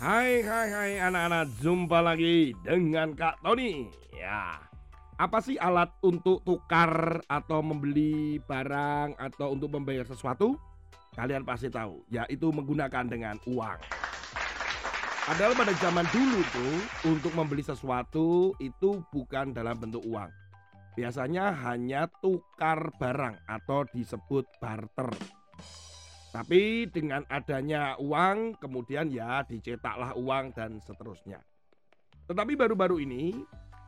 Hai hai hai anak-anak jumpa lagi dengan Kak Tony Ya apa sih alat untuk tukar atau membeli barang atau untuk membayar sesuatu? Kalian pasti tahu, yaitu menggunakan dengan uang. Padahal pada zaman dulu tuh untuk membeli sesuatu itu bukan dalam bentuk uang. Biasanya hanya tukar barang atau disebut barter. Tapi dengan adanya uang, kemudian ya dicetaklah uang dan seterusnya. Tetapi baru-baru ini,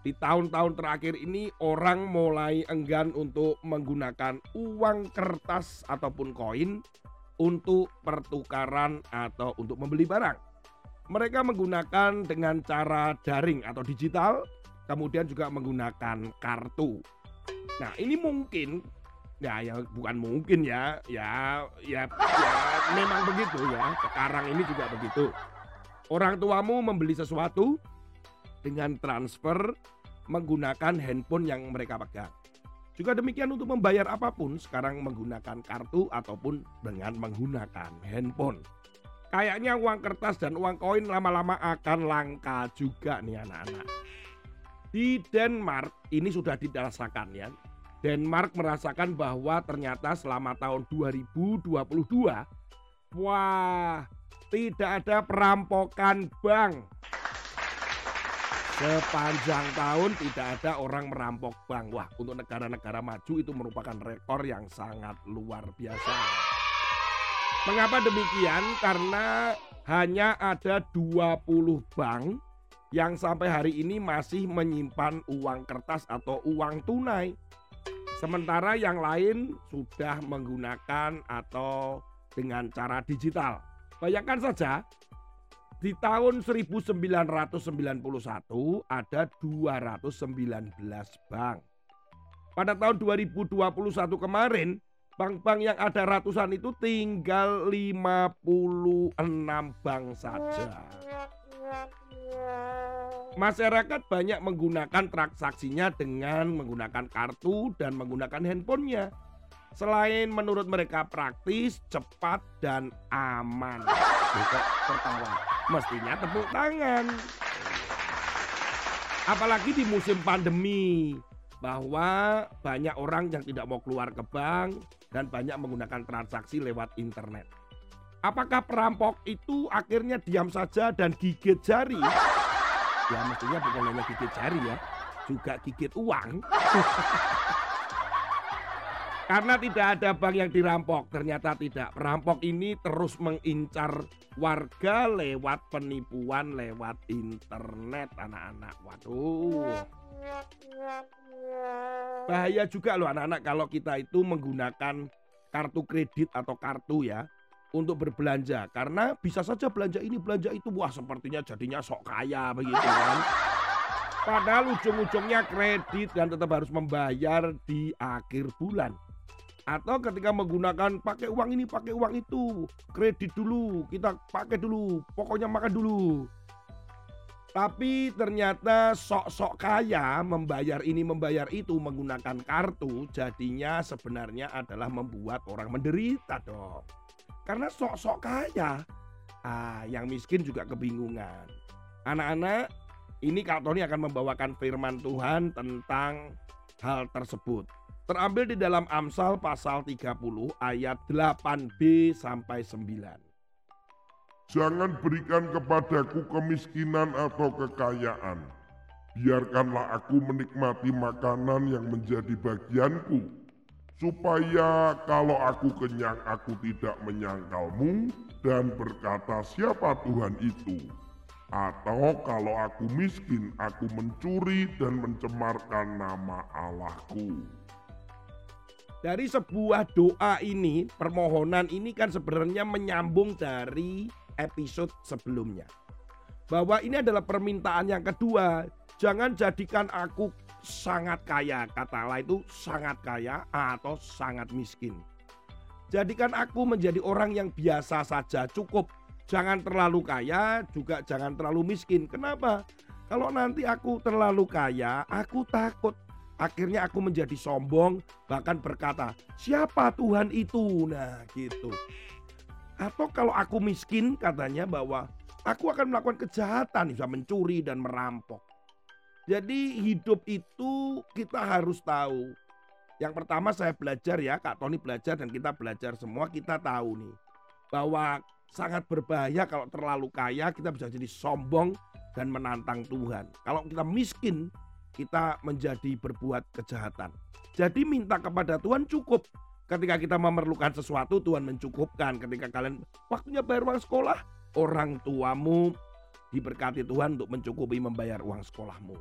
di tahun-tahun terakhir ini orang mulai enggan untuk menggunakan uang kertas ataupun koin untuk pertukaran atau untuk membeli barang. Mereka menggunakan dengan cara daring atau digital, kemudian juga menggunakan kartu. Nah, ini mungkin Ya, ya bukan mungkin ya. Ya, ya, ya memang begitu ya. Sekarang ini juga begitu. Orang tuamu membeli sesuatu dengan transfer menggunakan handphone yang mereka pegang. Juga demikian untuk membayar apa pun sekarang menggunakan kartu ataupun dengan menggunakan handphone. Kayaknya uang kertas dan uang koin lama-lama akan langka juga nih anak-anak. Di Denmark ini sudah dirasakan ya Denmark merasakan bahwa ternyata selama tahun 2022 wah tidak ada perampokan bank. Sepanjang tahun tidak ada orang merampok bank. Wah, untuk negara-negara maju itu merupakan rekor yang sangat luar biasa. Mengapa demikian? Karena hanya ada 20 bank yang sampai hari ini masih menyimpan uang kertas atau uang tunai. Sementara yang lain sudah menggunakan atau dengan cara digital. Bayangkan saja, di tahun 1991 ada 219 bank. Pada tahun 2021 kemarin, bank-bank yang ada ratusan itu tinggal 56 bank saja. Masyarakat banyak menggunakan transaksinya dengan menggunakan kartu dan menggunakan handphonenya. Selain menurut mereka praktis, cepat, dan aman. Tertawa? Mestinya tepuk tangan. Apalagi di musim pandemi, bahwa banyak orang yang tidak mau keluar ke bank dan banyak menggunakan transaksi lewat internet. Apakah perampok itu akhirnya diam saja dan gigit jari? Ya mestinya bukan hanya gigit jari ya, juga gigit uang. Karena tidak ada bank yang dirampok, ternyata tidak. Perampok ini terus mengincar warga lewat penipuan lewat internet anak-anak. Waduh. Bahaya juga loh anak-anak kalau kita itu menggunakan kartu kredit atau kartu ya untuk berbelanja karena bisa saja belanja ini belanja itu wah sepertinya jadinya sok kaya begitu kan padahal ujung-ujungnya kredit dan tetap harus membayar di akhir bulan atau ketika menggunakan pakai uang ini pakai uang itu kredit dulu kita pakai dulu pokoknya makan dulu tapi ternyata sok-sok kaya membayar ini membayar itu menggunakan kartu jadinya sebenarnya adalah membuat orang menderita dong. Karena sok-sok kaya. Ah, yang miskin juga kebingungan. Anak-anak, ini Kak Tony akan membawakan firman Tuhan tentang hal tersebut. Terambil di dalam Amsal pasal 30 ayat 8b sampai 9. Jangan berikan kepadaku kemiskinan atau kekayaan. Biarkanlah aku menikmati makanan yang menjadi bagianku, supaya kalau aku kenyang aku tidak menyangkalmu dan berkata siapa Tuhan itu. Atau kalau aku miskin aku mencuri dan mencemarkan nama Allahku. Dari sebuah doa ini, permohonan ini kan sebenarnya menyambung dari episode sebelumnya. Bahwa ini adalah permintaan yang kedua. Jangan jadikan aku sangat kaya. Kata Allah itu sangat kaya atau sangat miskin. Jadikan aku menjadi orang yang biasa saja cukup. Jangan terlalu kaya juga jangan terlalu miskin. Kenapa? Kalau nanti aku terlalu kaya, aku takut Akhirnya aku menjadi sombong, bahkan berkata, "Siapa Tuhan itu?" Nah, gitu. Atau kalau aku miskin, katanya bahwa aku akan melakukan kejahatan, bisa mencuri dan merampok. Jadi hidup itu kita harus tahu. Yang pertama saya belajar ya, Kak Tony belajar dan kita belajar semua kita tahu nih bahwa sangat berbahaya kalau terlalu kaya kita bisa jadi sombong dan menantang Tuhan. Kalau kita miskin kita menjadi berbuat kejahatan. Jadi minta kepada Tuhan cukup. Ketika kita memerlukan sesuatu Tuhan mencukupkan. Ketika kalian waktunya bayar uang sekolah, orang tuamu diberkati Tuhan untuk mencukupi membayar uang sekolahmu.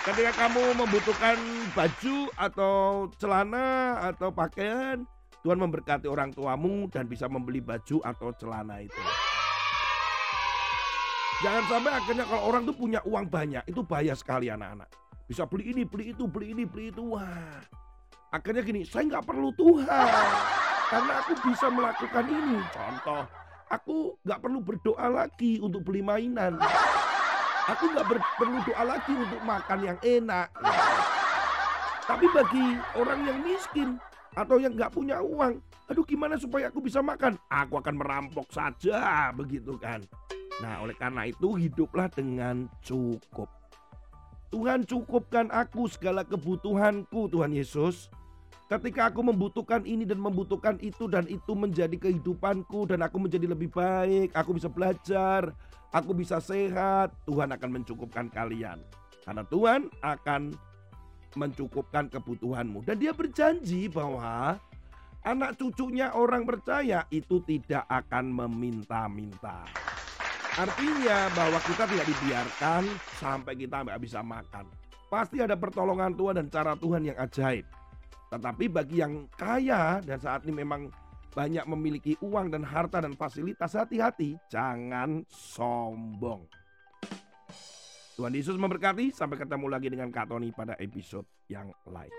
Ketika kamu membutuhkan baju atau celana atau pakaian, Tuhan memberkati orang tuamu dan bisa membeli baju atau celana itu. Jangan sampai akhirnya kalau orang tuh punya uang banyak, itu bahaya sekali anak-anak. Bisa beli ini, beli itu, beli ini, beli itu. Wah, akhirnya gini, saya nggak perlu Tuhan. Karena aku bisa melakukan ini. Contoh, aku nggak perlu berdoa lagi untuk beli mainan. Aku nggak perlu doa lagi untuk makan yang enak. Tapi bagi orang yang miskin atau yang nggak punya uang, aduh gimana supaya aku bisa makan? Aku akan merampok saja, begitu kan? Nah, oleh karena itu hiduplah dengan cukup. Tuhan cukupkan aku segala kebutuhanku, Tuhan Yesus. Ketika aku membutuhkan ini dan membutuhkan itu dan itu menjadi kehidupanku dan aku menjadi lebih baik, aku bisa belajar, aku bisa sehat, Tuhan akan mencukupkan kalian. Karena Tuhan akan mencukupkan kebutuhanmu dan dia berjanji bahwa anak cucunya orang percaya itu tidak akan meminta-minta. Artinya bahwa kita tidak dibiarkan sampai kita nggak bisa makan. Pasti ada pertolongan Tuhan dan cara Tuhan yang ajaib. Tetapi bagi yang kaya dan saat ini memang banyak memiliki uang dan harta dan fasilitas, hati-hati, jangan sombong. Tuhan Yesus memberkati, sampai ketemu lagi dengan Kak Tony pada episode yang lain.